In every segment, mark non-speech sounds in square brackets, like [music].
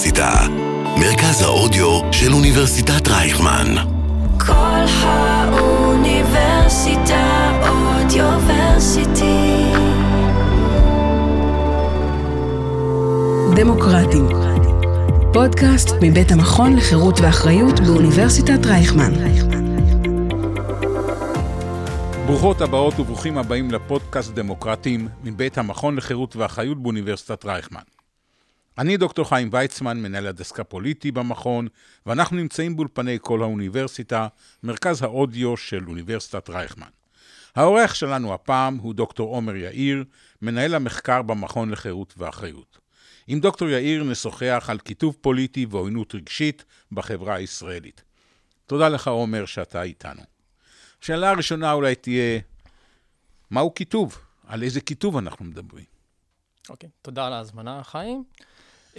האוניברסיטה, מרכז האודיו של אוניברסיטת רייכמן. כל האוניברסיטה אודיוורסיטי. דמוקרטים. פודקאסט מבית המכון לחירות ואחריות באוניברסיטת רייכמן. ברוכות הבאות וברוכים הבאים לפודקאסט דמוקרטים מבית המכון לחירות ואחריות באוניברסיטת רייכמן. אני דוקטור חיים ויצמן, מנהל הדסק הפוליטי במכון, ואנחנו נמצאים באולפני כל האוניברסיטה, מרכז האודיו של אוניברסיטת רייכמן. האורח שלנו הפעם הוא דוקטור עומר יאיר, מנהל המחקר במכון לחירות ואחריות. עם דוקטור יאיר נשוחח על כיתוב פוליטי ועוינות רגשית בחברה הישראלית. תודה לך, עומר, שאתה איתנו. השאלה הראשונה אולי תהיה, מהו כיתוב? על איזה כיתוב אנחנו מדברים? אוקיי, okay, תודה על ההזמנה, חיים.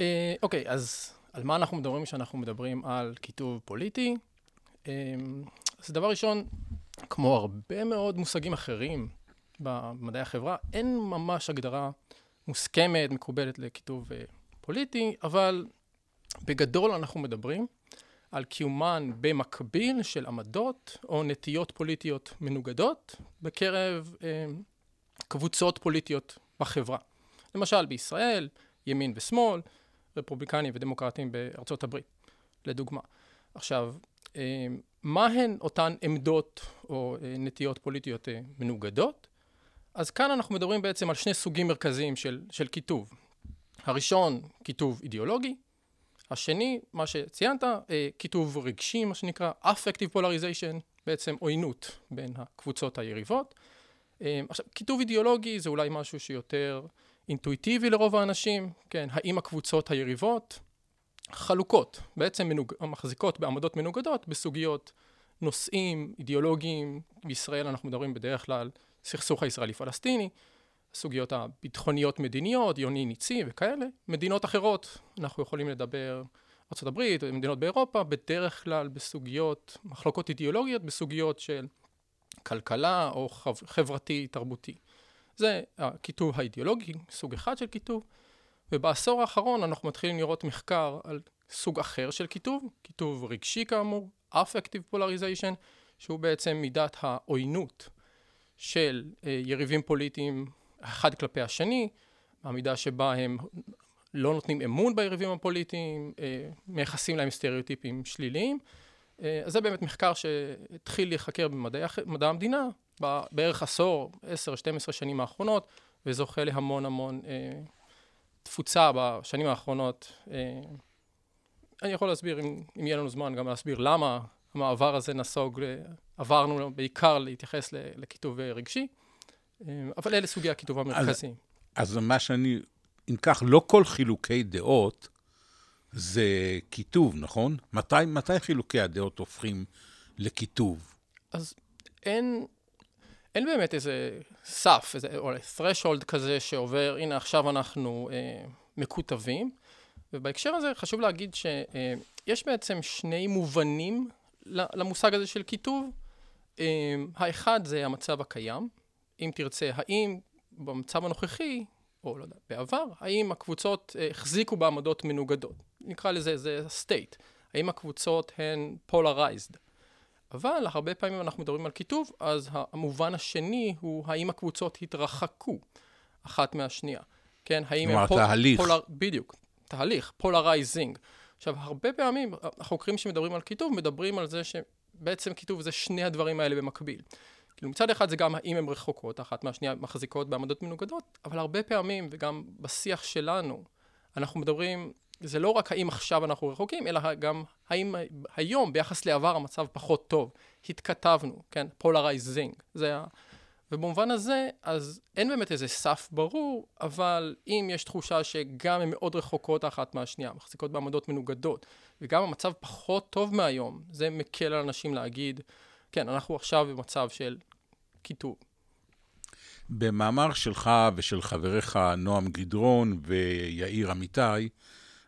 אה, אוקיי, אז על מה אנחנו מדברים כשאנחנו מדברים על כיתוב פוליטי? Uh, אז דבר ראשון, כמו הרבה מאוד מושגים אחרים במדעי החברה, אין ממש הגדרה מוסכמת, מקובלת לכיתוב uh, פוליטי, אבל בגדול אנחנו מדברים על קיומן במקביל של עמדות או נטיות פוליטיות מנוגדות בקרב אה, קבוצות פוליטיות בחברה. למשל בישראל, ימין ושמאל, רפובליקנים ודמוקרטים בארצות הברית, לדוגמה. עכשיו, אה, מהן אותן עמדות או אה, נטיות פוליטיות אה, מנוגדות? אז כאן אנחנו מדברים בעצם על שני סוגים מרכזיים של, של כיתוב. הראשון, כיתוב אידיאולוגי, השני, מה שציינת, כיתוב רגשי, מה שנקרא affective polarization, בעצם עוינות בין הקבוצות היריבות. עכשיו, כיתוב אידיאולוגי זה אולי משהו שיותר אינטואיטיבי לרוב האנשים, כן, האם הקבוצות היריבות חלוקות, בעצם מנוג... מחזיקות בעמדות מנוגדות בסוגיות נושאים אידיאולוגיים, בישראל אנחנו מדברים בדרך כלל סכסוך הישראלי-פלסטיני, הסוגיות הביטחוניות מדיניות, יוני ניצי וכאלה. מדינות אחרות, אנחנו יכולים לדבר ארה"ב, מדינות באירופה, בדרך כלל בסוגיות, מחלוקות אידיאולוגיות, בסוגיות של כלכלה או חברתי תרבותי. זה הכיתוב האידיאולוגי, סוג אחד של כיתוב, ובעשור האחרון אנחנו מתחילים לראות מחקר על סוג אחר של כיתוב, כיתוב רגשי כאמור, affective polarization, שהוא בעצם מידת העוינות של אה, יריבים פוליטיים אחד כלפי השני, המידה שבה הם לא נותנים אמון ביריבים הפוליטיים, אה, מייחסים להם סטריאוטיפים שליליים. אה, אז זה באמת מחקר שהתחיל להיחקר במדעי המדינה בערך עשור, עשר, שתים עשרה שנים האחרונות, וזוכה להמון המון אה, תפוצה בשנים האחרונות. אה, אני יכול להסביר, אם, אם יהיה לנו זמן, גם להסביר למה המעבר הזה נסוג, עברנו בעיקר להתייחס לכיתוב רגשי. אה, אבל אלה סוגי הכיתוב המרכזיים. אז, אז מה שאני, אם כך, לא כל חילוקי דעות זה כיתוב, נכון? מתי, מתי חילוקי הדעות הופכים לכיתוב? אז אין, אין באמת איזה סף, איזה, או threshold כזה שעובר, הנה עכשיו אנחנו אה, מקוטבים. ובהקשר הזה חשוב להגיד שיש אה, בעצם שני מובנים למושג הזה של כיתוב. אה, האחד זה המצב הקיים, אם תרצה, האם במצב הנוכחי, או לא יודע, בעבר, האם הקבוצות אה, החזיקו בעמדות מנוגדות? נקרא לזה, זה state. האם הקבוצות הן polarized? אבל הרבה פעמים אנחנו מדברים על כיתוב, אז המובן השני הוא האם הקבוצות התרחקו אחת מהשנייה. כן, האם הם... כלומר, תהליך. פול... בדיוק, תהליך, polarizing. עכשיו, הרבה פעמים החוקרים שמדברים על קיטוב מדברים על זה שבעצם קיטוב זה שני הדברים האלה במקביל. כאילו מצד אחד זה גם האם הן רחוקות, אחת מהשנייה מחזיקות בעמדות מנוגדות, אבל הרבה פעמים, וגם בשיח שלנו, אנחנו מדברים, זה לא רק האם עכשיו אנחנו רחוקים, אלא גם האם היום ביחס לעבר המצב פחות טוב. התקטבנו, כן? polarizing. זה ה... ובמובן הזה, אז אין באמת איזה סף ברור, אבל אם יש תחושה שגם הן מאוד רחוקות אחת מהשנייה, מחזיקות בעמדות מנוגדות, וגם המצב פחות טוב מהיום, זה מקל על אנשים להגיד, כן, אנחנו עכשיו במצב של כיתוב. במאמר שלך ושל חבריך נועם גדרון ויאיר אמיתי,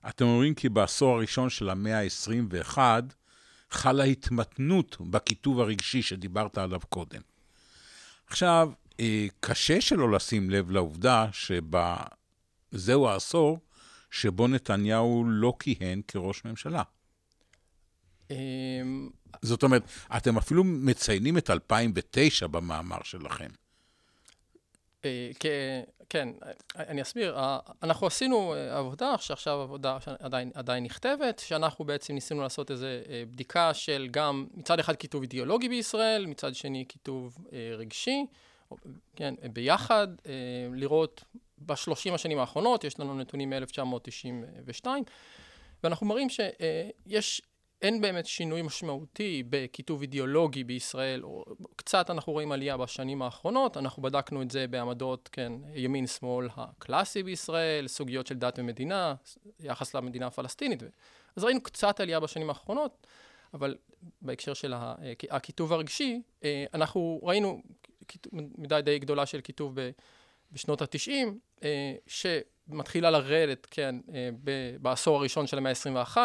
אתם אומרים כי בעשור הראשון של המאה ה-21 חלה התמתנות בכיתוב הרגשי שדיברת עליו קודם. עכשיו, אה, קשה שלא לשים לב לעובדה שבזהו העשור שבו נתניהו לא כיהן כראש ממשלה. אמ, זאת אומרת, אתם אפילו מציינים את 2009 במאמר שלכם. אה, כן, אני אסביר. אה, אנחנו עשינו אה, עבודה, שעכשיו עבודה שעדיין עדיין נכתבת, שאנחנו בעצם ניסינו לעשות איזו בדיקה של גם מצד אחד כיתוב אידיאולוגי בישראל, מצד שני כיתוב רגשי, כן, ביחד, לראות בשלושים השנים האחרונות, יש לנו נתונים מ-1992, ואנחנו מראים שיש אין באמת שינוי משמעותי בכיתוב אידיאולוגי בישראל, או קצת אנחנו רואים עלייה בשנים האחרונות, אנחנו בדקנו את זה בעמדות, כן, ימין-שמאל הקלאסי בישראל, סוגיות של דת ומדינה, יחס למדינה הפלסטינית. אז ראינו קצת עלייה בשנים האחרונות, אבל בהקשר של הכיתוב הרגשי, אה, אנחנו ראינו מידה די גדולה של כיתוב בשנות התשעים, אה, שמתחילה לרדת, כן, אה, בעשור הראשון של המאה ה-21.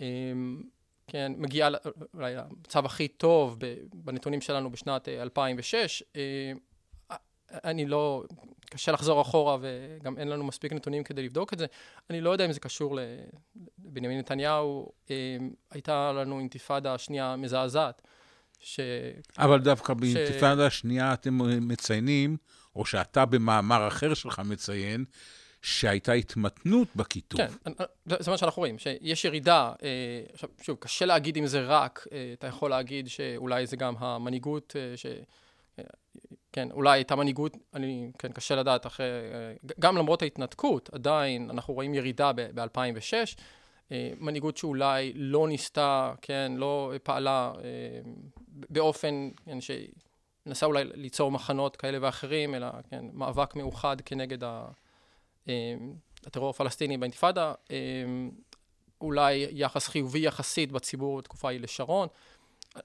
אמ, כן, מגיעה אולי למצב הכי טוב בנתונים שלנו בשנת 2006. אה, אה, אני לא, קשה לחזור אחורה וגם אין לנו מספיק נתונים כדי לבדוק את זה. אני לא יודע אם זה קשור לבנימין נתניהו. אמ, הייתה לנו אינתיפאדה שנייה מזעזעת. ש... אבל דווקא באינתיפאדה השנייה אתם מציינים, או שאתה במאמר אחר שלך מציין, שהייתה התמתנות בכיתוב. כן, זה מה שאנחנו רואים, שיש ירידה, אה, עכשיו, שוב, קשה להגיד אם זה רק, אה, אתה יכול להגיד שאולי זה גם המנהיגות, אה, ש... כן, אולי הייתה מנהיגות, אני, כן, קשה לדעת אחרי, גם למרות ההתנתקות, עדיין אנחנו רואים ירידה ב-2006, מנהיגות שאולי לא ניסתה, כן, לא פעלה באופן, כן, שנסה אולי ליצור מחנות כאלה ואחרים, אלא, כן, מאבק מאוחד כנגד ה... אמ, הטרור הפלסטיני באינתיפאדה, אמ, אולי יחס חיובי יחסית בציבור בתקופה ההיא לשרון.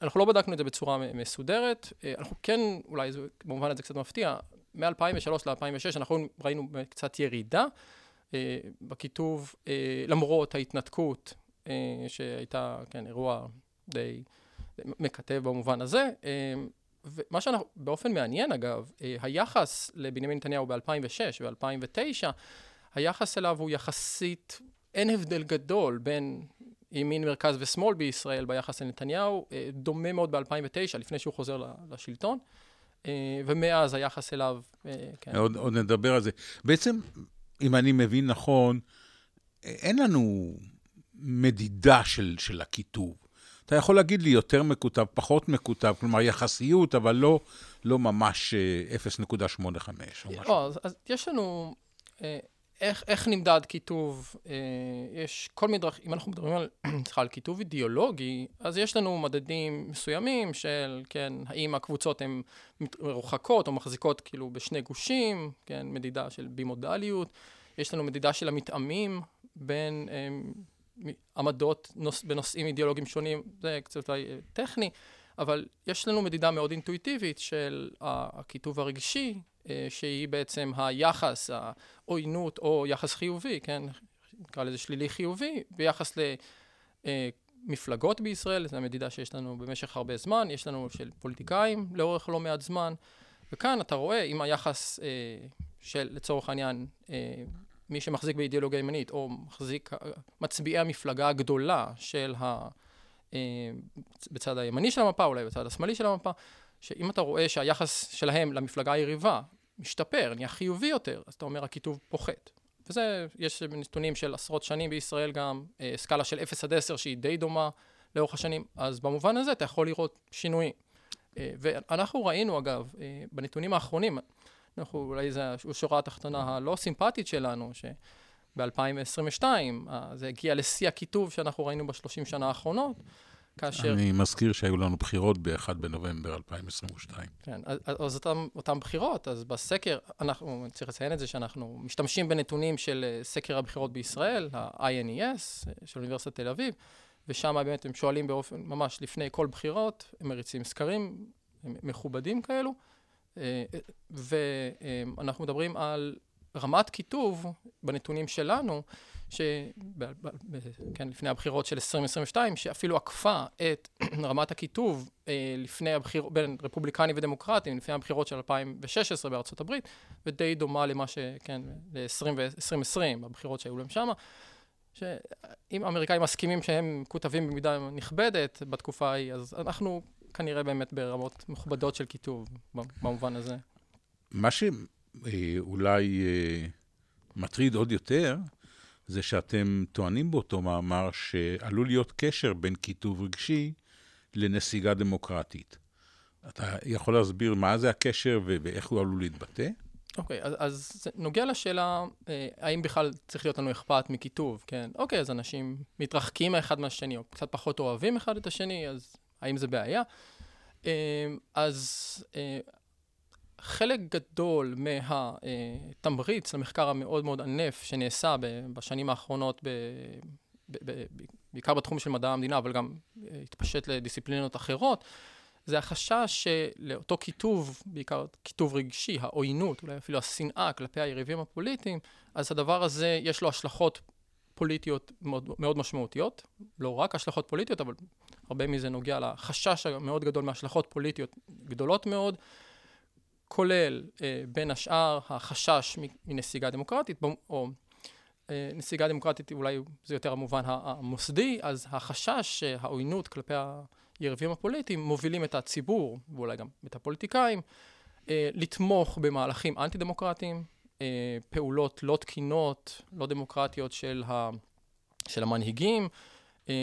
אנחנו לא בדקנו את זה בצורה מסודרת, אה, אנחנו כן, אולי זה, במובן הזה קצת מפתיע, מ-2003 ל-2006 אנחנו ראינו קצת ירידה אה, בכיתוב, אה, למרות ההתנתקות שהייתה, כן, אירוע די מקטב במובן הזה. ומה שאנחנו, באופן מעניין אגב, אה, היחס לבנימין נתניהו ב-2006 ו-2009, היחס אליו הוא יחסית, אין הבדל גדול בין ימין, מרכז ושמאל בישראל ביחס לנתניהו, אה, דומה מאוד ב-2009, לפני שהוא חוזר לשלטון, אה, ומאז היחס אליו, כן. עוד, עוד נדבר על זה. בעצם, אם אני מבין נכון, אין לנו מדידה של, של הכיתוב. אתה יכול להגיד לי יותר מקוטב, פחות מקוטב, כלומר יחסיות, אבל לא, לא ממש 0.85 אה, או משהו. אז, אז יש לנו, אה, איך, איך נמדד כיתוב, אה, יש כל מיני דרכים, אם אנחנו מדברים על, [clears throat] סליחה, על כיתוב אידיאולוגי, אז יש לנו מדדים מסוימים של, כן, האם הקבוצות הן מרוחקות או מחזיקות כאילו בשני גושים, כן, מדידה של בימודליות, יש לנו מדידה של המתאמים בין... אה, עמדות נוס, בנושאים אידיאולוגיים שונים, זה קצת אולי אה, טכני, אבל יש לנו מדידה מאוד אינטואיטיבית של הכיתוב הרגשי, אה, שהיא בעצם היחס, העוינות או יחס חיובי, כן, נקרא לזה שלילי חיובי, ביחס למפלגות בישראל, זו המדידה שיש לנו במשך הרבה זמן, יש לנו של פוליטיקאים לאורך לא מעט זמן, וכאן אתה רואה אם היחס אה, של, לצורך העניין, מי שמחזיק באידיאולוגיה ימנית, או מחזיק, מצביעי המפלגה הגדולה של ה... אה, בצד הימני של המפה, אולי בצד השמאלי של המפה, שאם אתה רואה שהיחס שלהם למפלגה היריבה משתפר, נהיה חיובי יותר, אז אתה אומר הכיתוב פוחת. וזה, יש נתונים של עשרות שנים בישראל גם, אה, סקאלה של 0 עד 10 שהיא די דומה לאורך השנים, אז במובן הזה אתה יכול לראות שינויים. אה, ואנחנו ראינו אגב, בנתונים האחרונים, אנחנו, אולי זו השורה התחתונה הלא סימפטית שלנו, שב-2022 אה, זה הגיע לשיא הכיתוב שאנחנו ראינו בשלושים שנה האחרונות, כאשר... אני מזכיר שהיו לנו בחירות ב-1 בנובמבר 2022. כן, אז, אז אותם, אותם בחירות, אז בסקר, אנחנו, צריך לציין את זה שאנחנו משתמשים בנתונים של אה, סקר הבחירות בישראל, ה-INES אה, של אוניברסיטת תל אביב, ושם באמת הם שואלים באופן, ממש לפני כל בחירות, הם מריצים סקרים מכובדים כאלו. ואנחנו מדברים על רמת כיתוב בנתונים שלנו, ש... ב... ב... ב... כן, לפני הבחירות של 2022, שאפילו עקפה את [clears throat] רמת הקיטוב אה, לפני הבחירות, בין רפובליקנים ודמוקרטים, לפני הבחירות של 2016 בארצות הברית, ודי דומה למה ש... כן, ל-2020, הבחירות שהיו להם שמה. שאם האמריקאים מסכימים שהם מקוטבים במידה נכבדת בתקופה ההיא, אז אנחנו כנראה באמת ברמות מכובדות של קיטוב במובן הזה. מה שאולי אה, מטריד עוד יותר, זה שאתם טוענים באותו מאמר שעלול להיות קשר בין קיטוב רגשי לנסיגה דמוקרטית. אתה יכול להסביר מה זה הקשר ואיך הוא עלול להתבטא? אוקיי, okay, אז, אז זה נוגע לשאלה, אה, האם בכלל צריך להיות לנו אכפת מקיטוב, כן? אוקיי, okay, אז אנשים מתרחקים האחד מהשני, או קצת פחות אוהבים אחד את השני, אז האם זה בעיה? אה, אז אה, חלק גדול מהתמריץ למחקר המאוד מאוד ענף שנעשה בשנים האחרונות, בעיקר בתחום של מדע המדינה, אבל גם התפשט לדיסציפלינות אחרות, זה החשש שלאותו קיטוב, בעיקר קיטוב רגשי, העוינות, אולי אפילו השנאה כלפי היריבים הפוליטיים, אז הדבר הזה יש לו השלכות פוליטיות מאוד, מאוד משמעותיות, לא רק השלכות פוליטיות, אבל הרבה מזה נוגע לחשש המאוד גדול מהשלכות פוליטיות גדולות מאוד, כולל אה, בין השאר החשש מנסיגה דמוקרטית, או אה, נסיגה דמוקרטית אולי זה יותר המובן המוסדי, אז החשש שהעוינות כלפי היריבים הפוליטיים מובילים את הציבור, ואולי גם את הפוליטיקאים, אה, לתמוך במהלכים אנטי דמוקרטיים, פעולות לא תקינות, לא דמוקרטיות של, ה, של המנהיגים. אה,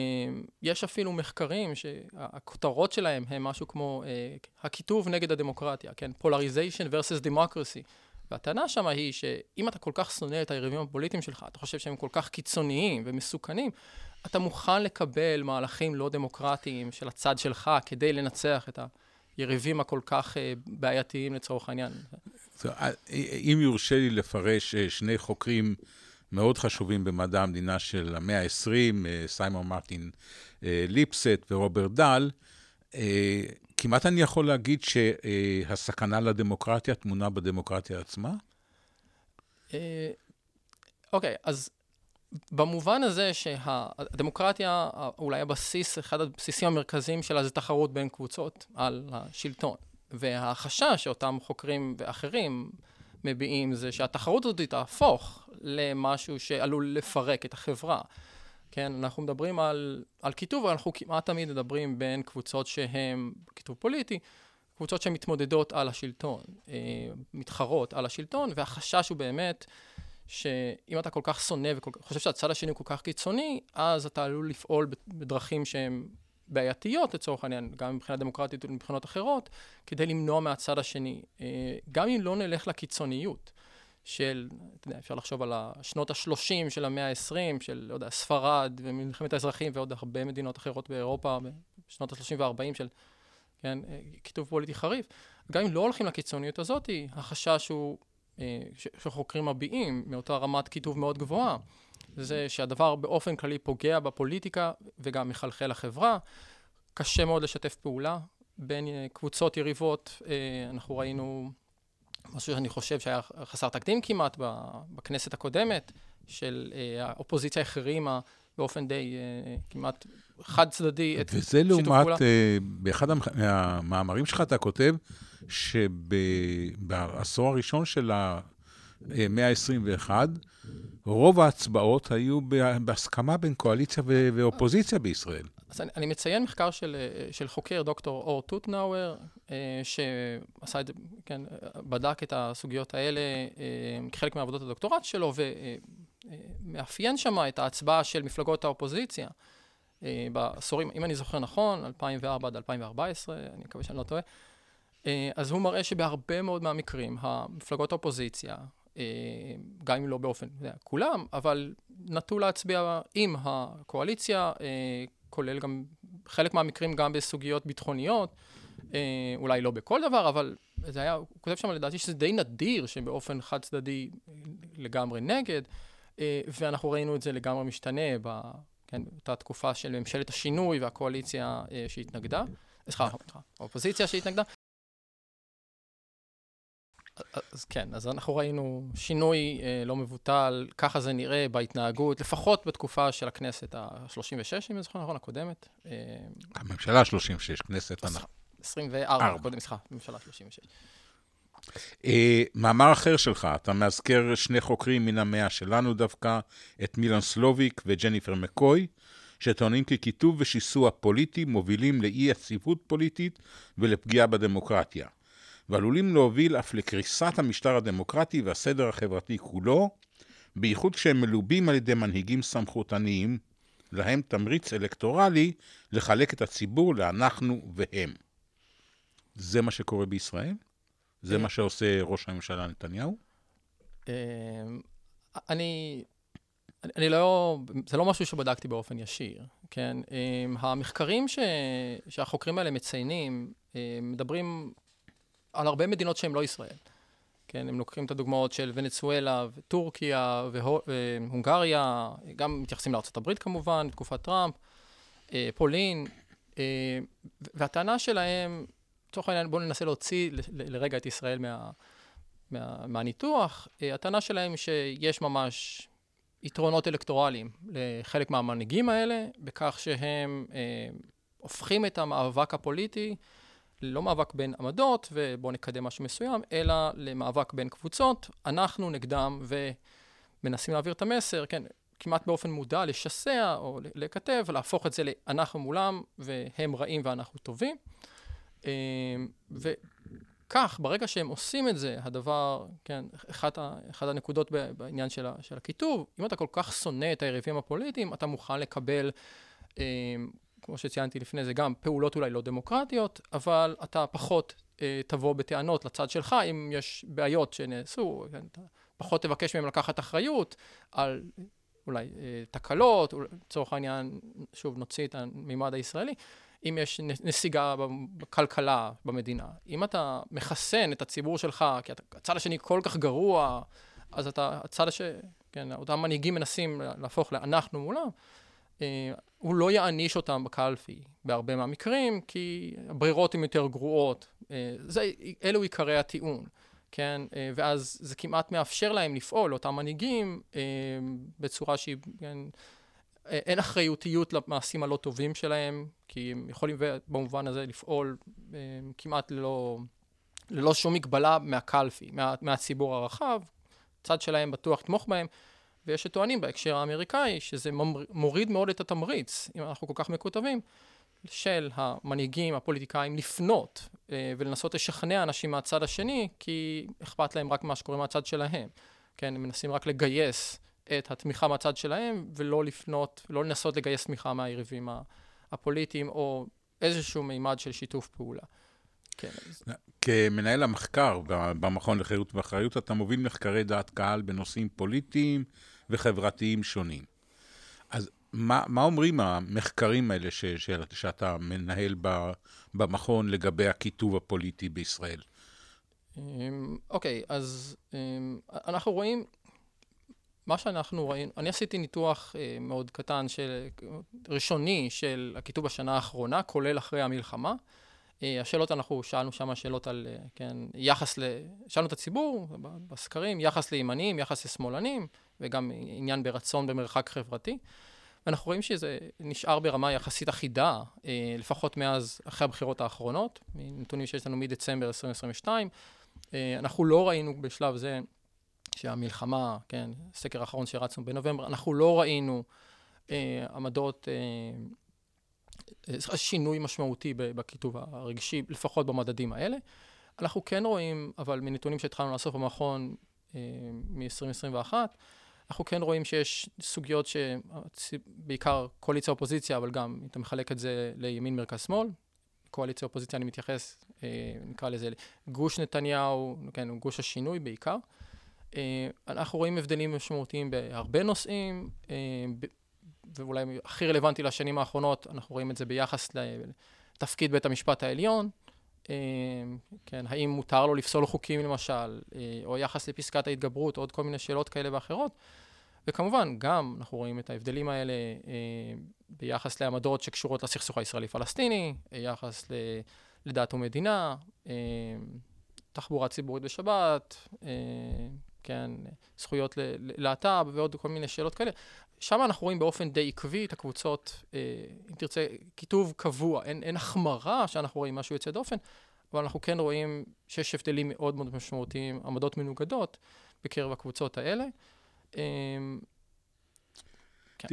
יש אפילו מחקרים שהכותרות שלהם הם משהו כמו אה, הקיטוב נגד הדמוקרטיה, כן? Polarization versus Democracy. והטענה שם היא שאם אתה כל כך שונא את היריבים הפוליטיים שלך, אתה חושב שהם כל כך קיצוניים ומסוכנים, אתה מוכן לקבל מהלכים לא דמוקרטיים של הצד שלך כדי לנצח את היריבים הכל כך אה, בעייתיים לצורך העניין. אה, אם יורשה לי לפרש אה, שני חוקרים מאוד חשובים במדע המדינה של המאה ה-20, סיימון מרטין ליפסט ורוברט דל, כמעט אני יכול להגיד שהסכנה לדמוקרטיה טמונה בדמוקרטיה עצמה? אוקיי, אז במובן הזה שהדמוקרטיה, אולי הבסיס, אחד הבסיסים המרכזיים שלה זה תחרות בין קבוצות על השלטון. והחשש שאותם חוקרים ואחרים מביעים זה שהתחרות הזאת תהפוך למשהו שעלול לפרק את החברה. כן, אנחנו מדברים על, על כיתוב, אנחנו כמעט תמיד מדברים בין קבוצות שהן, כיתוב פוליטי, קבוצות שמתמודדות על השלטון, אה, מתחרות על השלטון, והחשש הוא באמת שאם אתה כל כך שונא וחושב שהצד השני הוא כל כך קיצוני, אז אתה עלול לפעול בדרכים שהן בעייתיות לצורך העניין, גם מבחינה דמוקרטית ומבחינות אחרות, כדי למנוע מהצד השני. אה, גם אם לא נלך לקיצוניות של, אתה יודע, אפשר לחשוב על השנות ה-30 של המאה ה-20, של, לא יודע, ספרד ומלחמת האזרחים ועוד הרבה מדינות אחרות באירופה, בשנות ה-30 וה-40 של, כן, אה, כיתוב פוליטי חריף. גם אם לא הולכים לקיצוניות הזאת, החשש הוא אה, שחוקרים מביעים מאותה רמת כיתוב מאוד גבוהה, זה שהדבר באופן כללי פוגע בפוליטיקה וגם מחלחל לחברה. קשה מאוד לשתף פעולה בין אה, קבוצות יריבות. אה, אנחנו ראינו משהו שאני חושב שהיה חסר תקדים כמעט בכנסת הקודמת, של האופוזיציה החרימה באופן די כמעט חד צדדי את שיתוף פעולה. וזה לעומת, באחד המאמרים שלך אתה כותב שבעשור הראשון של המאה ה-21, רוב ההצבעות היו בהסכמה בין קואליציה ואופוזיציה בישראל. אז אני, אני מציין מחקר של, של חוקר, דוקטור אור טוטנאואר, אה, שעשה את זה, כן, בדק את הסוגיות האלה אה, כחלק מעבודות הדוקטורט שלו, ומאפיין שם את ההצבעה של מפלגות האופוזיציה. בעשורים, אם אני זוכר נכון, 2004 עד 2014, אני מקווה שאני לא טועה, אה, אז הוא מראה שבהרבה מאוד מהמקרים, המפלגות האופוזיציה, אה, גם אם לא באופן, כולם, אבל נטו להצביע עם הקואליציה, אה, כולל גם חלק מהמקרים גם בסוגיות ביטחוניות, אולי לא בכל דבר, אבל זה היה, הוא כותב שם לדעתי שזה די נדיר שבאופן חד צדדי לגמרי נגד, ואנחנו ראינו את זה לגמרי משתנה ב... כן, באותה תקופה של ממשלת השינוי והקואליציה שהתנגדה, סליחה, האופוזיציה שהתנגדה, אז כן, אז אנחנו ראינו שינוי אה, לא מבוטל, ככה זה נראה בהתנהגות, לפחות בתקופה של הכנסת ה-36, אם אני זוכר נכון, הקודמת. אה, הממשלה ה-36, כנסת אנחנו. 24, קודם, סליחה, ממשלה 36. אה, מאמר אחר שלך, אתה מאזכר שני חוקרים מן המאה שלנו דווקא, את מילן סלוביק וג'ניפר מקוי, שטוענים כי כיתוב ושיסוע פוליטי מובילים לאי יציבות פוליטית ולפגיעה בדמוקרטיה, ועלולים להוביל אף לקריסת המשטר הדמוקרטי והסדר החברתי כולו, בייחוד כשהם מלובים על ידי מנהיגים סמכותניים, להם תמריץ אלקטורלי לחלק את הציבור לאנחנו והם. זה מה שקורה בישראל? זה מה שעושה ראש הממשלה נתניהו? אה, אני, אני לא, זה לא משהו שבדקתי באופן ישיר, כן? אה, המחקרים ש, שהחוקרים האלה מציינים, אה, מדברים על הרבה מדינות שהן לא ישראל. כן, הם לוקחים את הדוגמאות של ונצואלה וטורקיה והונגריה, גם מתייחסים לארה"ב כמובן, בתקופת טראמפ, פולין, והטענה שלהם לצורך העניין, בואו ננסה להוציא לרגע את ישראל מה, מה, מהניתוח. אה, הטענה שלהם שיש ממש יתרונות אלקטורליים לחלק מהמנהיגים האלה, בכך שהם אה, הופכים את המאבק הפוליטי לא מאבק בין עמדות ובואו נקדם משהו מסוים, אלא למאבק בין קבוצות, אנחנו נגדם ומנסים להעביר את המסר, כן, כמעט באופן מודע, לשסע או לכתב, להפוך את זה ל"אנחנו מולם והם רעים ואנחנו טובים". אמ, וכך, ברגע שהם עושים את זה, הדבר, כן, אחת, אחת הנקודות בעניין של, של הכיתוב, אם אתה כל כך שונא את היריבים הפוליטיים, אתה מוכן לקבל, אמ, כמו שציינתי לפני זה, גם פעולות אולי לא דמוקרטיות, אבל אתה פחות אה, תבוא בטענות לצד שלך, אם יש בעיות שנעשו, אתה פחות תבקש מהם לקחת אחריות על אולי אה, תקלות, לצורך העניין, שוב, נוציא את המימד הישראלי. אם יש נסיגה בכלכלה במדינה, אם אתה מחסן את הציבור שלך, כי אתה, הצד השני כל כך גרוע, אז אתה, הצד השני, כן, אותם מנהיגים מנסים להפוך לאנחנו מולם, הוא לא יעניש אותם בקלפי בהרבה מהמקרים, כי הברירות הן יותר גרועות. אה, זה, אלו עיקרי הטיעון, כן? אה, ואז זה כמעט מאפשר להם לפעול, לאותם מנהיגים, אה, בצורה שהיא, כן, אה, אין אחריותיות למעשים הלא טובים שלהם, כי הם יכולים במובן הזה לפעול אה, כמעט ללא, ללא שום מגבלה מהקלפי, מה, מהציבור הרחב. צד שלהם בטוח יתמוך בהם, ויש שטוענים בהקשר האמריקאי שזה מוריד מאוד את התמריץ, אם אנחנו כל כך מקוטבים, של המנהיגים, הפוליטיקאים, לפנות אה, ולנסות לשכנע אנשים מהצד השני, כי אכפת להם רק מה שקורה מהצד שלהם. כן, הם מנסים רק לגייס את התמיכה מהצד שלהם, ולא לפנות, לא לנסות לגייס תמיכה מהיריבים הפוליטיים, או איזשהו מימד של שיתוף פעולה. כן. כמנהל המחקר במכון לחירות ואחריות, אתה מוביל מחקרי דעת קהל בנושאים פוליטיים וחברתיים שונים. אז מה, מה אומרים המחקרים האלה ש, ש, שאתה מנהל ב, במכון לגבי הכיתוב הפוליטי בישראל? אמ, אוקיי, אז אמ, אנחנו רואים מה שאנחנו ראינו, אני עשיתי ניתוח אה, מאוד קטן, של, ראשוני, של הכיתוב בשנה האחרונה, כולל אחרי המלחמה. אה, השאלות, אנחנו שאלנו שם שאלות על, אה, כן, יחס ל... שאלנו את הציבור בסקרים, יחס לימנים, יחס לשמאלנים, וגם עניין ברצון במרחק חברתי. ואנחנו רואים שזה נשאר ברמה יחסית אחידה, אה, לפחות מאז, אחרי הבחירות האחרונות, מנתונים שיש לנו מדצמבר 2022. אה, אנחנו לא ראינו בשלב זה שהמלחמה, כן, סקר האחרון שרצנו בנובמבר, אנחנו לא ראינו עמדות, שינוי משמעותי בכיתוב הרגשי, לפחות במדדים האלה. אנחנו כן רואים, אבל מנתונים שהתחלנו לאסוף במכון אה, מ-2021, אנחנו כן רואים שיש סוגיות שבעיקר קואליציה-אופוזיציה, אבל גם אם אתה מחלק את זה לימין מרכז-שמאל, קואליציה-אופוזיציה אני מתייחס, אה, נקרא לזה גוש נתניהו, כן, גוש השינוי בעיקר. אה, אנחנו רואים הבדלים משמעותיים בהרבה נושאים, אה, ואולי הכי רלוונטי לשנים האחרונות, אנחנו רואים את זה ביחס לתפקיד בית המשפט העליון. אה, כן, האם מותר לו לפסול חוקים למשל, או יחס לפסקת ההתגברות, עוד כל מיני שאלות כאלה ואחרות. וכמובן, גם אנחנו רואים את ההבדלים האלה ביחס לעמדות שקשורות לסכסוך הישראלי-פלסטיני, יחס לדת ומדינה, תחבורה ציבורית בשבת, אה, כן, זכויות ללהט"ב ועוד כל מיני שאלות כאלה. שם אנחנו רואים באופן די עקבי את הקבוצות, אה, אם תרצה, כיתוב קבוע, אין, אין החמרה שאנחנו רואים משהו יוצא דופן, אבל אנחנו כן רואים שיש הבדלים מאוד מאוד משמעותיים, עמדות מנוגדות בקרב הקבוצות האלה. אה, כן.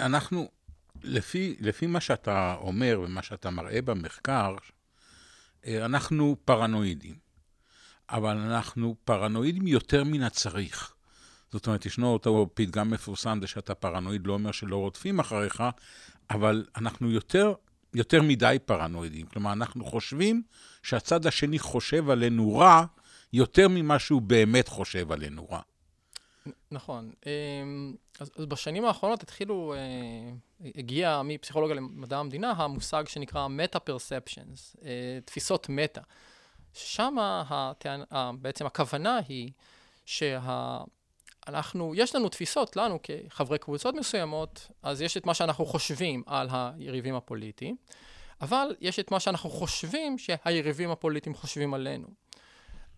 אנחנו, לפי, לפי מה שאתה אומר ומה שאתה מראה במחקר, אה, אנחנו פרנואידים, אבל אנחנו פרנואידים יותר מן הצריך. זאת אומרת, ישנו אותו פתגם מפורסם, זה שאתה פרנואיד לא אומר שלא רודפים אחריך, אבל אנחנו יותר, יותר מדי פרנואידים. כלומר, אנחנו חושבים שהצד השני חושב עלינו רע יותר ממה שהוא באמת חושב עלינו רע. נכון. אמ, אז, אז בשנים האחרונות התחילו, אה, הגיע מפסיכולוגיה למדע המדינה המושג שנקרא מטה-פרספשנס, אה, תפיסות מטה. שם. בעצם הכוונה היא שאנחנו, יש לנו תפיסות, לנו כחברי קבוצות מסוימות, אז יש את מה שאנחנו חושבים על היריבים הפוליטיים, אבל יש את מה שאנחנו חושבים שהיריבים הפוליטיים חושבים עלינו.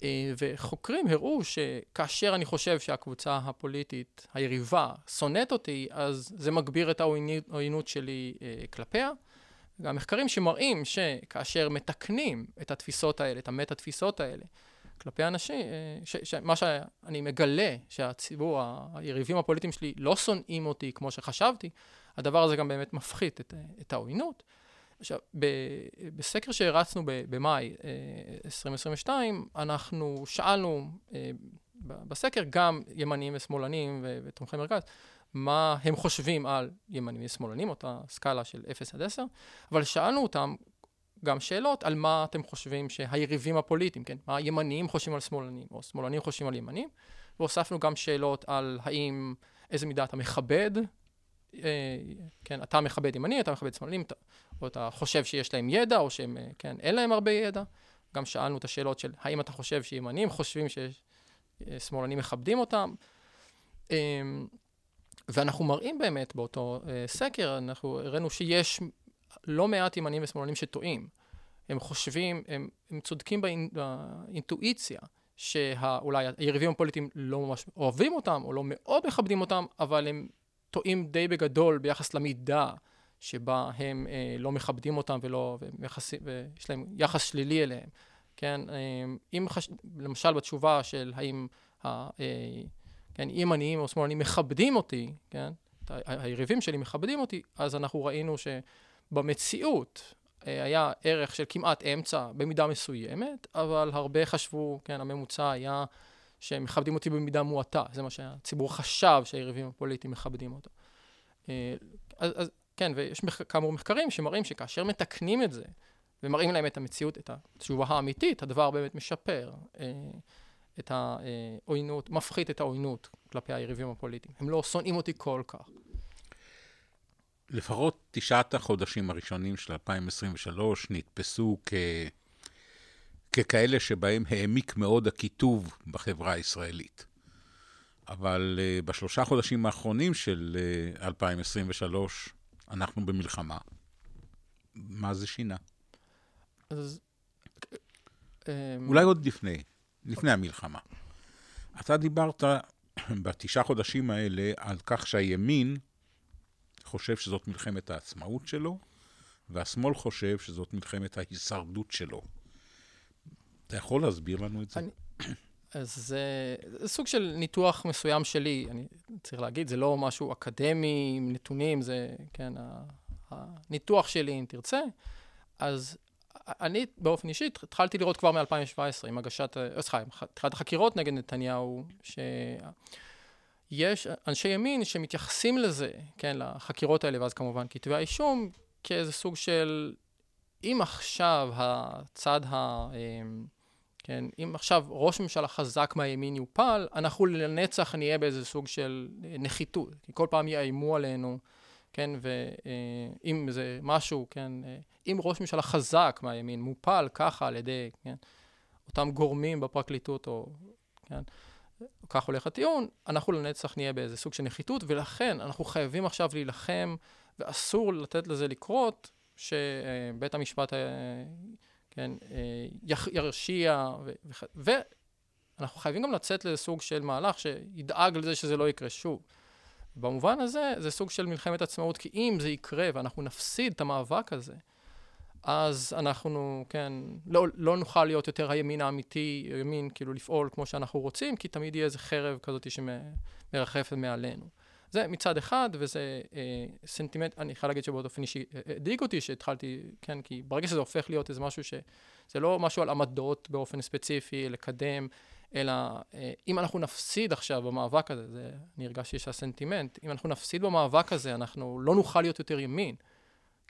אה, וחוקרים הראו שכאשר אני חושב שהקבוצה הפוליטית, היריבה, שונאת אותי, אז זה מגביר את העוינות שלי אה, כלפיה. גם מחקרים שמראים שכאשר מתקנים את התפיסות האלה, את המטה-תפיסות האלה, כלפי אנשים, אה, מה שאני מגלה שהציבור, היריבים הפוליטיים שלי לא שונאים אותי כמו שחשבתי, הדבר הזה גם באמת מפחית את, את העוינות. עכשיו, בסקר שהרצנו במאי 2022, אה, אנחנו שאלנו אה, בסקר גם ימנים ושמאלנים ותומכי מרכז, מה הם חושבים על ימנים ושמאלנים, אותה סקאלה של 0 עד 10, אבל שאלנו אותם גם שאלות על מה אתם חושבים שהיריבים הפוליטיים, כן, מה הימנים חושבים על שמאלנים, או שמאלנים חושבים על ימנים, והוספנו גם שאלות על האם, איזה מידה אתה מכבד אה, כן, אתה מכבד ימני, אתה מכבד שמאלנים, או אתה חושב שיש להם ידע, או שהם, אה, כן, אין להם הרבה ידע. גם שאלנו את השאלות של האם אתה חושב שימנים חושבים ששמאלנים מכבדים אותם. אמ, ואנחנו מראים באמת באותו אה, סקר, אנחנו הראינו שיש לא מעט ימנים ושמאלנים שטועים. הם חושבים, הם, הם צודקים באינטואיציה, שאולי היריבים הפוליטיים לא ממש אוהבים אותם, או לא מאוד מכבדים אותם, אבל הם טועים די בגדול ביחס למידה שבה הם אה, לא מכבדים אותם ולא, ומחס... ויש להם יחס שלילי אליהם, כן? אה, אם חש... למשל בתשובה של האם ה... אה, כן, ימניים או שמאלנים מכבדים אותי, כן? היריבים שלי מכבדים אותי, אז אנחנו ראינו שבמציאות אה, היה ערך של כמעט אמצע במידה מסוימת, אבל הרבה חשבו, כן, הממוצע היה שהם מכבדים אותי במידה מועטה, זה מה שהציבור חשב שהיריבים הפוליטיים מכבדים אותו. אה, אז, אז כן, ויש מח, כאמור מחקרים שמראים שכאשר מתקנים את זה, ומראים להם את המציאות, את התשובה האמיתית, הדבר באמת משפר אה, את העוינות, מפחית את העוינות כלפי היריבים הפוליטיים. הם לא שונאים אותי כל כך. לפחות תשעת החודשים הראשונים של 2023 נתפסו כ... ככאלה שבהם העמיק מאוד הקיטוב בחברה הישראלית. אבל uh, בשלושה חודשים האחרונים של uh, אה, 2023, אנחנו במלחמה. מה זה שינה? אז... אמ, אולי עוד לפני, לפני המלחמה. אתה דיברת [clears throat] בתשעה חודשים האלה על כך שהימין חושב שזאת מלחמת העצמאות שלו, והשמאל חושב שזאת מלחמת ההישרדות שלו. אתה יכול להסביר לנו את זה? אני, אז זה, זה סוג של ניתוח מסוים שלי, אני צריך להגיד, זה לא משהו אקדמי עם נתונים, זה, כן, הניתוח שלי, אם תרצה. אז אני באופן אישי התחלתי לראות כבר מ-2017 עם הגשת, אה, סליחה, עם התחלת החקירות נגד נתניהו, שיש אנשי ימין שמתייחסים לזה, כן, לחקירות האלה, ואז כמובן כתבי האישום, כאיזה סוג של, אם עכשיו הצד ה... אמ, כן, אם עכשיו ראש ממשלה חזק מהימין יופל, אנחנו לנצח נהיה באיזה סוג של נחיתות, כי כל פעם יאיימו עלינו, כן, ואם זה משהו, כן, אם ראש ממשלה חזק מהימין מופל ככה על ידי, כן, אותם גורמים בפרקליטות, או, כן, כך הולך הטיעון, אנחנו לנצח נהיה באיזה סוג של נחיתות, ולכן אנחנו חייבים עכשיו להילחם, ואסור לתת לזה לקרות, שבית המשפט כן, אה, ירשיע, ו- ואנחנו חייבים גם לצאת לסוג של מהלך שידאג לזה שזה לא יקרה שוב. במובן הזה, זה סוג של מלחמת עצמאות, כי אם זה יקרה ואנחנו נפסיד את המאבק הזה, אז אנחנו, כן, לא, לא נוכל להיות יותר הימין האמיתי, ימין, כאילו לפעול כמו שאנחנו רוצים, כי תמיד יהיה איזה חרב כזאת שמרחפת מעלינו. זה מצד אחד, וזה אה, סנטימנט, אני חייב להגיד שבאופן אישי אה, הדאיג אותי שהתחלתי, כן, כי ברגע שזה הופך להיות איזה משהו ש... זה לא משהו על עמדות באופן ספציפי, לקדם, אלא אה, אם אנחנו נפסיד עכשיו במאבק הזה, זה, אני הרגשתי שהסנטימנט, אם אנחנו נפסיד במאבק הזה, אנחנו לא נוכל להיות יותר ימין,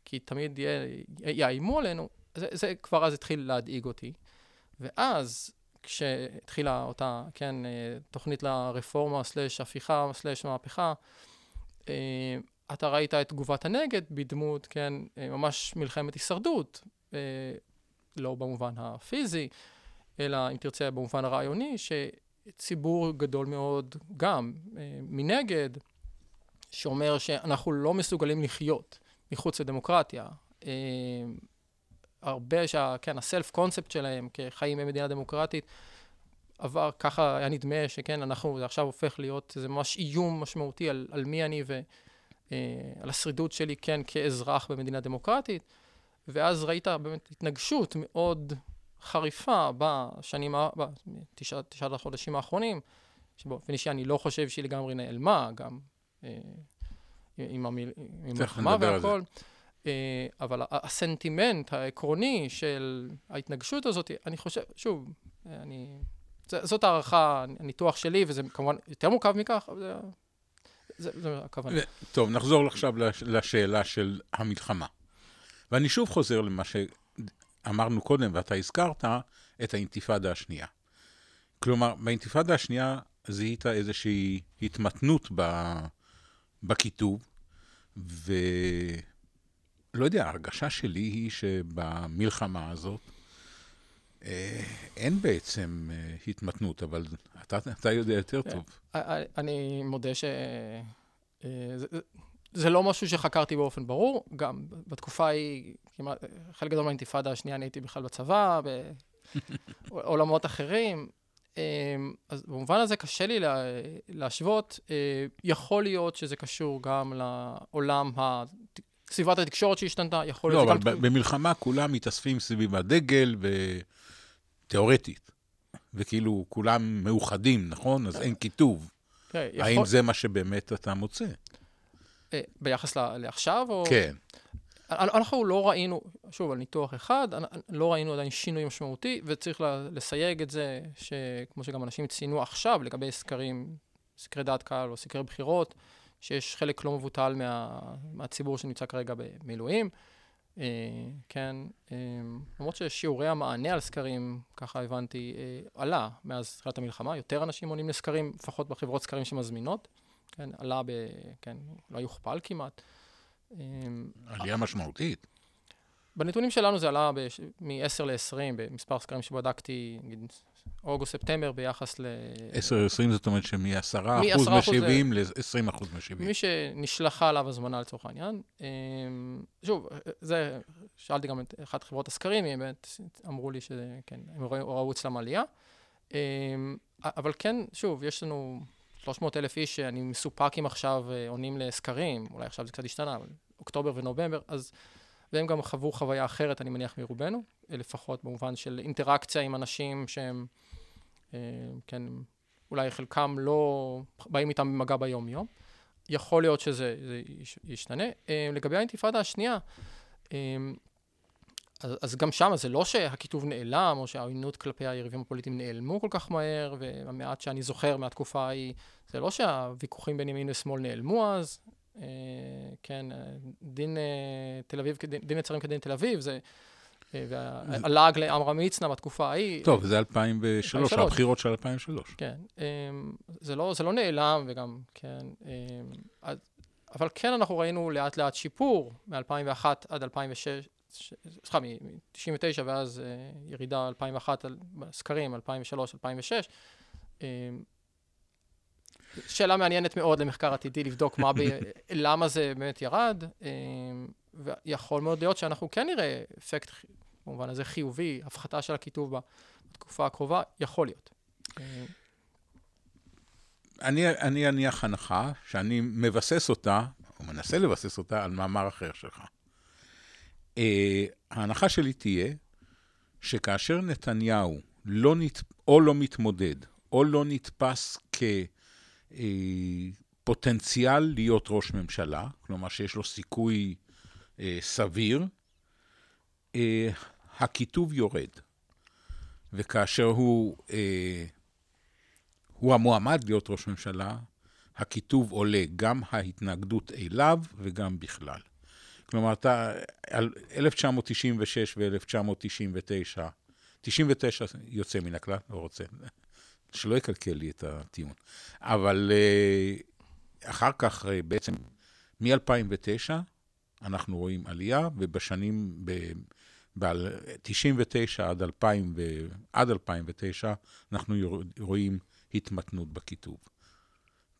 כי תמיד יהיה, יאיימו עלינו, זה, זה כבר אז התחיל להדאיג אותי. ואז, כשהתחילה אותה, כן, אה, תוכנית לרפורמה, סלש הפיכה, סלש מהפכה, אה, אתה ראית את תגובת הנגד בדמות, כן, אה, ממש מלחמת הישרדות, לא במובן הפיזי, אלא אם תרצה במובן הרעיוני, שציבור גדול מאוד גם מנגד, שאומר שאנחנו לא מסוגלים לחיות מחוץ לדמוקרטיה. הרבה שה... כן, הסלף קונספט שלהם כחיים במדינה דמוקרטית, עבר, ככה היה נדמה שכן, אנחנו, זה עכשיו הופך להיות איזה ממש איום משמעותי על, על מי אני ועל אה, השרידות שלי, כן, כאזרח במדינה דמוקרטית. ואז ראית באמת התנגשות מאוד חריפה בשנים, בתשעת החודשים האחרונים, שבאופן אישי אני לא חושב שהיא לגמרי נעלמה, גם אה, עם המלחמה והכל. אה, אבל הסנטימנט העקרוני של ההתנגשות הזאת, אני חושב, שוב, אני... זאת הערכה, הניתוח שלי, וזה כמובן יותר מורכב מכך, אבל זה, זה, זה הכוונה. טוב, נחזור עכשיו לשאלה של המלחמה. ואני שוב חוזר למה שאמרנו קודם, ואתה הזכרת, את האינתיפאדה השנייה. כלומר, באינתיפאדה השנייה זיהית איזושהי התמתנות בכיתוב, ו... לא יודע, ההרגשה שלי היא שבמלחמה הזאת אה, אין בעצם אה, התמתנות, אבל אתה, אתה יודע יותר טוב. אה, אני מודה ש... זה, זה לא משהו שחקרתי באופן ברור, גם בתקופה ההיא, כמעט, חלק גדול מהאינתיפאדה השנייה, אני הייתי בכלל בצבא, בעולמות אחרים. אז במובן הזה קשה לי להשוות. יכול להיות שזה קשור גם לעולם סביבת התקשורת שהשתנתה, יכול להיות... לא, אבל גם... במלחמה כולם מתאספים סביב הדגל, ותיאורטית. וכאילו כולם מאוחדים, נכון? אז אין כיתוב. כן, האם זה מה שבאמת אתה מוצא? אה, ביחס לעכשיו, או... כן. אנחנו לא ראינו, שוב, על ניתוח אחד, לא ראינו עדיין שינוי משמעותי, וצריך לסייג את זה, שכמו שגם אנשים ציינו עכשיו, לגבי סקרים, סקרי דעת קהל או סקרי בחירות, שיש חלק לא מבוטל מה, מהציבור שנמצא כרגע במילואים. אה, כן, אה, למרות ששיעורי המענה על סקרים, ככה הבנתי, אה, עלה מאז תחילת המלחמה, יותר אנשים עונים לסקרים, לפחות בחברות סקרים שמזמינות, כן, עלה ב... כן, אולי הוכפל כמעט. אה, עלייה משמעותית. בנתונים שלנו זה עלה מ-10 ל-20, במספר סקרים שבדקתי, נגיד אוגוסט-ספטמבר ביחס ל... 10-20 זאת אומרת שמ-10% מ-70 ל-20% מ-70. מי שנשלחה עליו הזמנה לצורך העניין. אמ, שוב, זה, שאלתי גם את אחת חברות הסקרים, הם באמת אמרו לי שכן, הם ראו אצלם עלייה. אמ, אבל כן, שוב, יש לנו 300 אלף איש שאני מסופק אם עכשיו אה, עונים לסקרים, אולי עכשיו זה קצת השתנה, אבל אוקטובר ונובמבר, אז... והם גם חוו חוויה אחרת, אני מניח, מרובנו, לפחות במובן של אינטראקציה עם אנשים שהם, אה, כן, אולי חלקם לא באים איתם במגע ביום-יום. יכול להיות שזה ישתנה. אה, לגבי האינתיפאדה השנייה, אה, אז, אז גם שם זה לא שהכיתוב נעלם, או שהעוינות כלפי היריבים הפוליטיים נעלמו כל כך מהר, והמעט שאני זוכר מהתקופה ההיא, זה לא שהוויכוחים בין ימין ושמאל נעלמו אז, אה, כן, אה, דין אה, תל אביב, דין נצרים כדין תל אביב, זה... והלעג לעמרם מצנע בתקופה ההיא. טוב, זה 2003, הבחירות של 2003. כן, זה לא, זה לא נעלם, וגם, כן, אבל כן אנחנו ראינו לאט לאט שיפור מ-2001 עד 2006, סליחה, מ-99 ואז ירידה 2001 על סקרים, 2003, 2006. שאלה מעניינת מאוד למחקר עתידי, לבדוק מה ב... [laughs] למה זה באמת ירד, אמ, ויכול מאוד להיות שאנחנו כן נראה אפקט במובן הזה חיובי, הפחתה של הקיטוב בתקופה הקרובה, יכול להיות. אני, אני אניח הנחה שאני מבסס אותה, או מנסה לבסס אותה, על מאמר אחר שלך. Uh, ההנחה שלי תהיה שכאשר נתניהו לא נת... או לא מתמודד, או לא נתפס כפוטנציאל uh, להיות ראש ממשלה, כלומר שיש לו סיכוי uh, סביר, הקיטוב יורד. וכאשר הוא, הוא המועמד להיות ראש ממשלה, הקיטוב עולה, גם ההתנגדות אליו וגם בכלל. כלומר, אתה, 1996 ו-1999, 99 יוצא מן הכלל, לא רוצה, שלא יקלקל לי את הטיעון. אבל אה, אחר כך, אה, בעצם, מ-2009, אנחנו רואים עלייה, ובשנים, ב-99 עד, 2000 ו... עד 2009, אנחנו רואים התמתנות בקיטוב.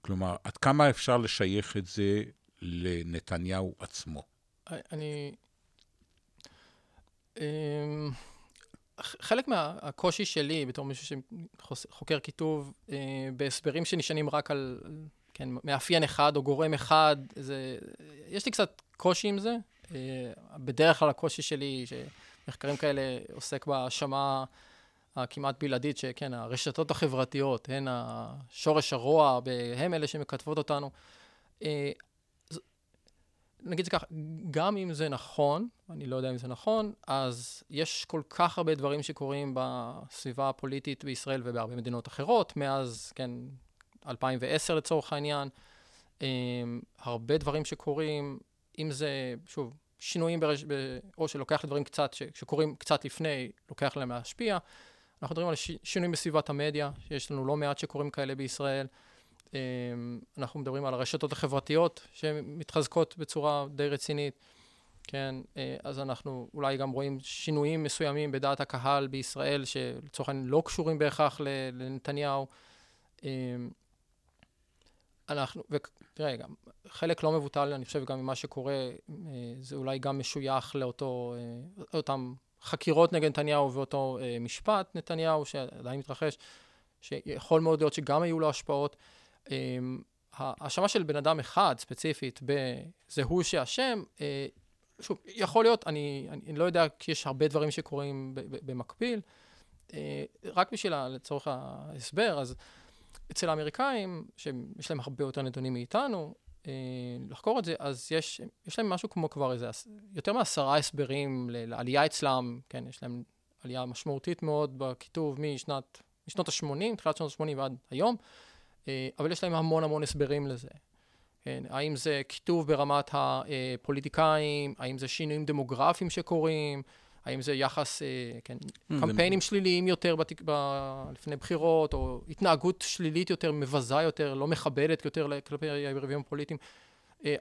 כלומר, עד כמה אפשר לשייך את זה לנתניהו עצמו? אני... אמ, חלק מהקושי שלי, בתור מישהו שחוקר כיתוב, אה, בהסברים שנשענים רק על, כן, מאפיין אחד או גורם אחד, זה, יש לי קצת קושי עם זה. אה, בדרך כלל הקושי שלי, שמחקרים כאלה עוסק בהאשמה הכמעט בלעדית, שכן, הרשתות החברתיות הן השורש הרוע, הם אלה שמכתבות אותנו. נגיד זה ככה, גם אם זה נכון, אני לא יודע אם זה נכון, אז יש כל כך הרבה דברים שקורים בסביבה הפוליטית בישראל ובהרבה מדינות אחרות, מאז, כן, 2010 לצורך העניין. Um, הרבה דברים שקורים, אם זה, שוב, שינויים ברש... ב... או שלוקח לדברים קצת, ש... שקורים קצת לפני, לוקח להם להשפיע. אנחנו מדברים על ש... שינויים בסביבת המדיה, שיש לנו לא מעט שקורים כאלה בישראל. אמ, אנחנו מדברים על הרשתות החברתיות שמתחזקות בצורה די רצינית, כן, אה, אז אנחנו אולי גם רואים שינויים מסוימים בדעת הקהל בישראל, שלצורך העניין לא קשורים בהכרח לנתניהו. אמ, אנחנו, ותראה, גם חלק לא מבוטל, אני חושב, גם ממה שקורה, אה, זה אולי גם משוייך לאותו, אה, אותם חקירות נגד נתניהו ואותו משפט נתניהו שעדיין מתרחש, שיכול מאוד להיות שגם היו לו השפעות. האשמה של בן אדם אחד ספציפית ב"זה הוא שאשם", אה, שוב, יכול להיות, אני, אני לא יודע, כי יש הרבה דברים שקורים במקביל. אה, רק בשביל, לצורך ההסבר, אז אצל האמריקאים, שיש להם הרבה יותר נתונים מאיתנו, אה, לחקור את זה, אז יש, יש להם משהו כמו כבר איזה, יותר מעשרה הסברים לעלייה אצלם, כן, יש להם עלייה משמעותית מאוד בכיתוב משנת, משנות ה-80, תחילת שנות ה-80 ועד היום. אה, אבל יש להם המון המון הסברים לזה. כן, האם זה כיתוב ברמת הפוליטיקאים, האם זה שינויים דמוגרפיים שקורים, האם זה יחס, אה, כן, mm, קמפיינים שליליים יותר בתק... ב... לפני בחירות, או התנהגות שלילית יותר, מבזה יותר, לא מכבדת יותר כלפי היריבים הפוליטיים. אה,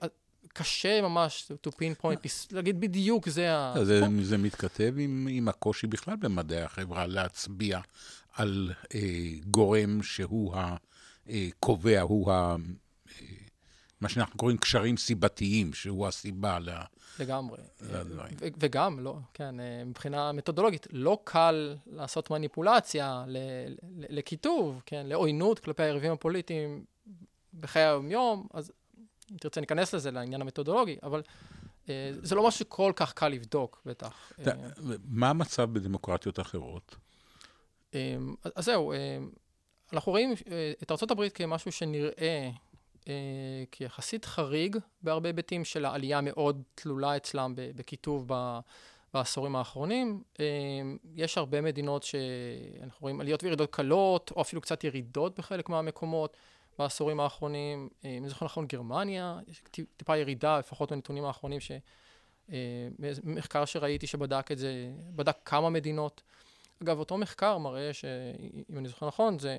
קשה ממש to pinpoint, להגיד בדיוק זה ה... זה, זה מתכתב עם, עם הקושי בכלל במדעי החברה להצביע על אה, גורם שהוא ה... קובע, הוא ה... מה שאנחנו קוראים קשרים סיבתיים, שהוא הסיבה ל... לגמרי. לדברים. וגם, לא, כן, אה, מבחינה מתודולוגית, לא קל לעשות מניפולציה לכיתוב, כן, לעוינות כלפי היריבים הפוליטיים בחיי היום-יום, אז אם תרצה ניכנס לזה, לעניין המתודולוגי, אבל אה, זה לא משהו שכל כך קל לבדוק, בטח. מה המצב בדמוקרטיות אחרות? אז זהו, אנחנו רואים אה, את ארה"ב כמשהו שנראה אה, כיחסית חריג בהרבה היבטים של העלייה מאוד תלולה אצלם בכיתוב בעשורים האחרונים. אה, יש הרבה מדינות שאנחנו רואים עליות וירידות קלות, או אפילו קצת ירידות בחלק מהמקומות בעשורים האחרונים. אם זוכר נכון, גרמניה, יש טיפה ירידה, לפחות בנתונים האחרונים, מחקר שראיתי שבדק את זה, בדק כמה מדינות. אגב, אותו מחקר מראה שאם אני זוכר נכון, זה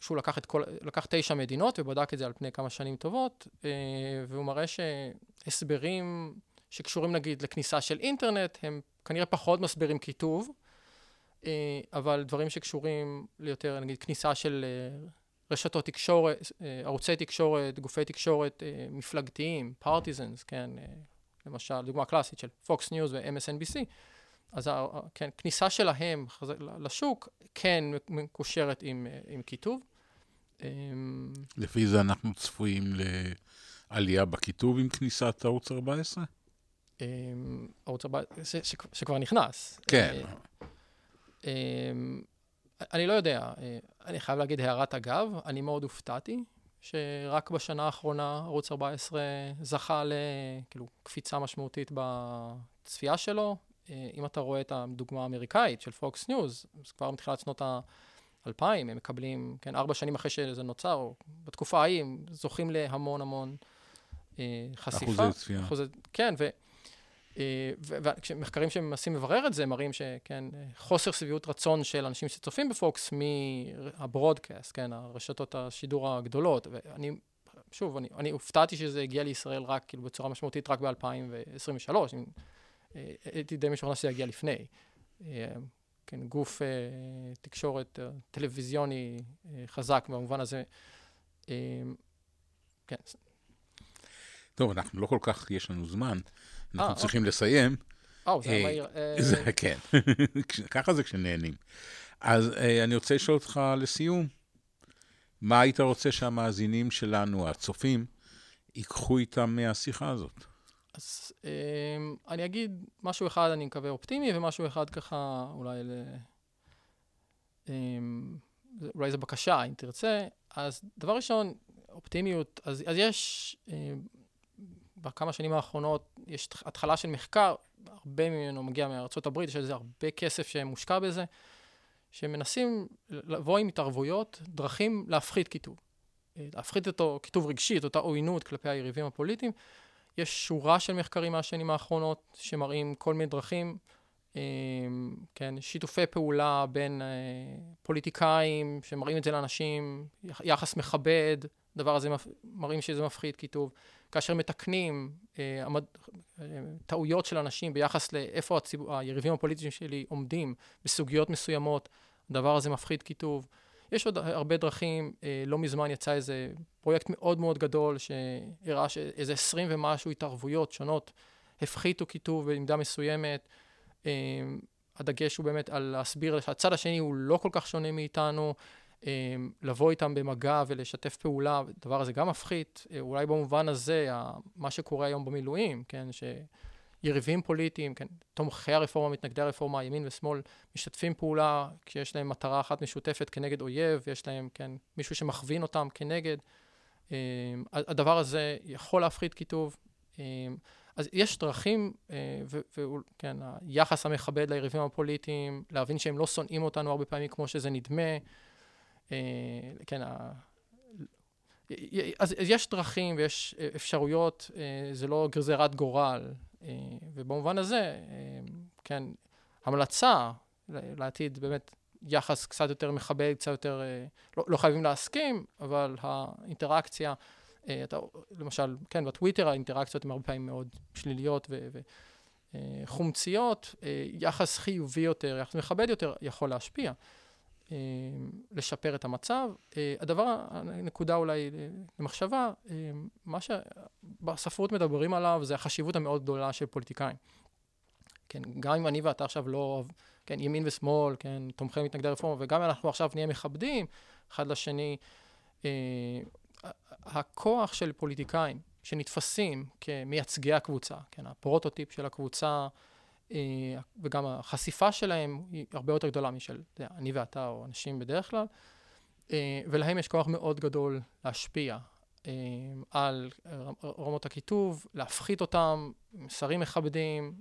שהוא לקח, את כל, לקח תשע מדינות ובדק את זה על פני כמה שנים טובות, אה, והוא מראה שהסברים שקשורים נגיד לכניסה של אינטרנט, הם כנראה פחות מסבירים כיתוב, אה, אבל דברים שקשורים ליותר, נגיד כניסה של רשתות תקשורת, ערוצי תקשורת, גופי תקשורת מפלגתיים, פרטיזנס, כן, למשל, דוגמה קלאסית של Fox News ו-MSNBC, אז כן, כניסה שלהם לשוק כן מקושרת עם, עם כיתוב. אמ, לפי זה אנחנו צפויים לעלייה בכיתוב עם כניסת ערוץ 14? אמ, ערוץ 14, ש, ש, שכבר נכנס. כן. אה, אמ, אני לא יודע, אה, אני חייב להגיד הערת אגב, אני מאוד הופתעתי שרק בשנה האחרונה ערוץ 14 זכה לכאילו קפיצה משמעותית בצפייה שלו. אה, אם אתה רואה את הדוגמה האמריקאית של פוקס ניוז, אז כבר מתחילת שנות ה-2000 הם מקבלים, כן, ארבע שנים אחרי שזה נוצר, או בתקופה ההיא, הם זוכים להמון המון אה, חשיפה. אחוזי צפייה. אחוזי, כן, ו... אה, ומחקרים שמנסים לברר את זה מראים שכן, חוסר שביעות רצון של אנשים שצופים בפוקס מה broadcast, כן, הרשתות השידור הגדולות. ואני, שוב, אני, אני הופתעתי שזה הגיע לישראל רק, כאילו, בצורה משמעותית רק ב-2023. אה, הייתי די משוכנע שזה יגיע לפני. אה, כן, גוף תקשורת טלוויזיוני חזק במובן הזה. כן. טוב, אנחנו לא כל כך, יש לנו זמן. אנחנו אה, צריכים. לסיים. או, זה מהיר. אה, כן, [laughs] ככה זה כשנהנים. אז אה, אני רוצה לשאול אותך לסיום, מה היית רוצה שהמאזינים שלנו, הצופים, ייקחו איתם מהשיחה הזאת? אז אני אגיד משהו אחד, אני מקווה אופטימי, ומשהו אחד ככה, אולי ל... אולי זו בקשה, אם תרצה. אז דבר ראשון, אופטימיות, אז, אז יש בכמה שנים האחרונות יש התחלה של מחקר, הרבה ממנו מגיע מארצות הברית, יש לזה הרבה כסף שמושקע בזה, שמנסים לבוא עם התערבויות, דרכים להפחית כיתוב. להפחית אותו כיתוב רגשי, את אותה עוינות כלפי היריבים הפוליטיים. יש שורה של מחקרים מהשנים האחרונות שמראים כל מיני דרכים, אה, כן, שיתופי פעולה בין אה, פוליטיקאים שמראים את זה לאנשים, יחס מכבד, הדבר הזה מראים שזה מפחית כיתוב. כאשר מתקנים אה, טעויות של אנשים ביחס לאיפה הציב... היריבים הפוליטיים שלי עומדים בסוגיות מסוימות, הדבר הזה מפחיד כיתוב. יש עוד הרבה דרכים, לא מזמן יצא איזה פרויקט מאוד מאוד גדול שהראה שאיזה עשרים ומשהו התערבויות שונות הפחיתו כיתוב במידה מסוימת. אה, הדגש הוא באמת על להסביר שהצד השני הוא לא כל כך שונה מאיתנו, אמ, לבוא איתם במגע ולשתף פעולה, הדבר הזה גם מפחית, אה, אולי במובן הזה, מה שקורה היום במילואים, כן, שיריבים פוליטיים, כן, תומכי הרפורמה, מתנגדי הרפורמה, ימין ושמאל, משתפים פעולה כשיש להם מטרה אחת משותפת כנגד אויב, ויש להם, כן, מישהו שמכווין אותם כנגד. אמ, הדבר הזה יכול להפחית קיטוב. אמ, אז יש דרכים, אה, וכן, היחס המכבד ליריבים הפוליטיים, להבין שהם לא שונאים אותנו הרבה פעמים כמו שזה נדמה. אה, כן, אז יש דרכים ויש אפשרויות, אה, זה לא גזירת גורל, ובמובן הזה, כן, המלצה לעתיד באמת יחס קצת יותר מכבד, קצת יותר, לא, לא חייבים להסכים, אבל האינטראקציה, אתה, למשל, כן, בטוויטר האינטראקציות הן הרבה פעמים מאוד שליליות וחומציות, יחס חיובי יותר, יחס מכבד יותר, יכול להשפיע. אה, לשפר את המצב. אה, הדבר, הנקודה אולי למחשבה, אה, מה שבספרות מדברים עליו זה החשיבות המאוד גדולה של פוליטיקאים. כן, גם אם אני ואתה עכשיו לא, כן, ימין ושמאל, כן, תומכי מתנגדי רפורמה, וגם אנחנו עכשיו נהיה מכבדים אחד לשני, הכוח של פוליטיקאים שנתפסים כמייצגי הקבוצה, כן, הפרוטוטיפ של הקבוצה, אה, וגם החשיפה שלהם היא הרבה יותר גדולה משל אני ואתה או אנשים בדרך כלל, אה, ולהם יש כוח מאוד גדול להשפיע אה, על רמות הכיתוב, להפחית אותם, מסרים מכבדים.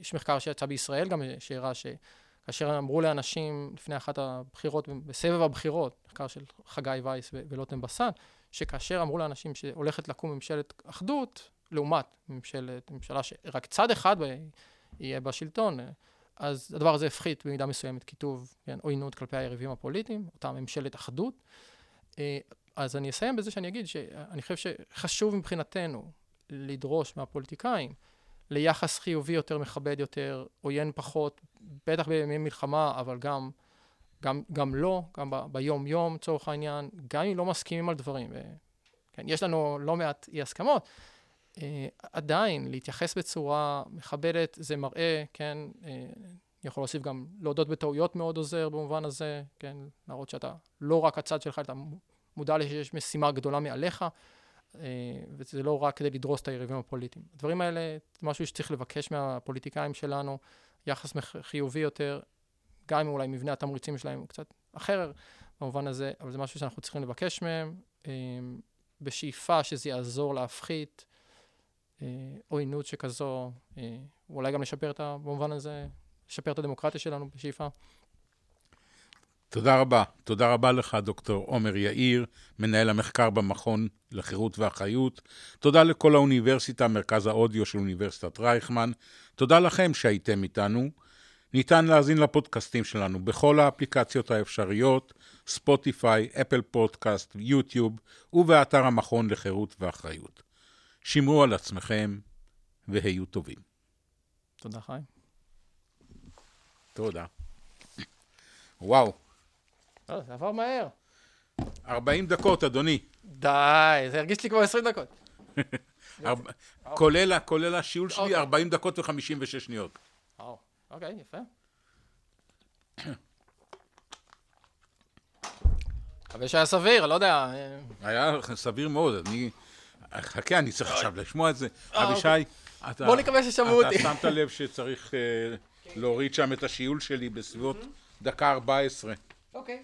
יש מחקר שיצא בישראל גם שהראה שכאשר אמרו לאנשים לפני אחת הבחירות, בסבב הבחירות, מחקר של חגי וייס ולוטם בסן, שכאשר אמרו לאנשים שהולכת לקום ממשלת אחדות, לעומת ממשלת, ממשלה שרק צד אחד יהיה בשלטון, אז הדבר הזה הפחית במידה מסוימת כיתוב, כן, עוינות כלפי היריבים הפוליטיים, אותה ממשלת אחדות. אה, אז אני אסיים בזה שאני אגיד שאני חושב שחשוב מבחינתנו לדרוש מהפוליטיקאים ליחס חיובי יותר, מכבד יותר, עוין פחות, בטח בימי מלחמה, אבל גם, גם, גם לא, גם ב, ביום-יום, לצורך העניין, גם אם לא מסכימים על דברים. ו, כן, יש לנו לא מעט אי הסכמות, אה, עדיין, להתייחס בצורה מכבדת, זה מראה, כן, אה, אני יכול להוסיף גם להודות בטעויות מאוד עוזר במובן הזה, כן, להראות שאתה לא רק הצד שלך, אתה מודע שיש משימה גדולה מעליך, וזה לא רק כדי לדרוס את היריבים הפוליטיים. הדברים האלה, זה משהו שצריך לבקש מהפוליטיקאים שלנו, יחס חיובי יותר, גם אם אולי מבנה התמריצים שלהם הוא קצת אחר במובן הזה, אבל זה משהו שאנחנו צריכים לבקש מהם, אה, בשאיפה שזה יעזור להפחית אה, עוינות שכזו, ואולי גם לשפר את, במובן הזה, לשפר את הדמוקרטיה שלנו בשאיפה. תודה רבה. תודה רבה לך, דוקטור עומר יאיר, מנהל המחקר במכון לחירות ואחריות. תודה לכל האוניברסיטה, מרכז האודיו של אוניברסיטת רייכמן. תודה לכם שהייתם איתנו. ניתן להאזין לפודקאסטים שלנו בכל האפליקציות האפשריות, ספוטיפיי, אפל פודקאסט, יוטיוב, ובאתר המכון לחירות ואחריות. שמרו על עצמכם והיו טובים. תודה, חיים. תודה. וואו. לא, זה עבר מהר. 40 דקות, אדוני. די, זה הרגיש לי כמו 20 דקות. [laughs] כולל השיעול שלי, 40 אוקיי. דקות ו-56 שניות. אוקיי, יפה. [coughs] מקווה שהיה סביר, לא יודע. היה סביר מאוד, אני... חכה, אני צריך עכשיו לשמוע את זה. אה, אבישי, אוקיי. אתה... בוא נקווה ששמעו אותי. אתה שמת לב שצריך אה, להוריד שם את השיעול שלי בסביבות דקה 14. אוקיי.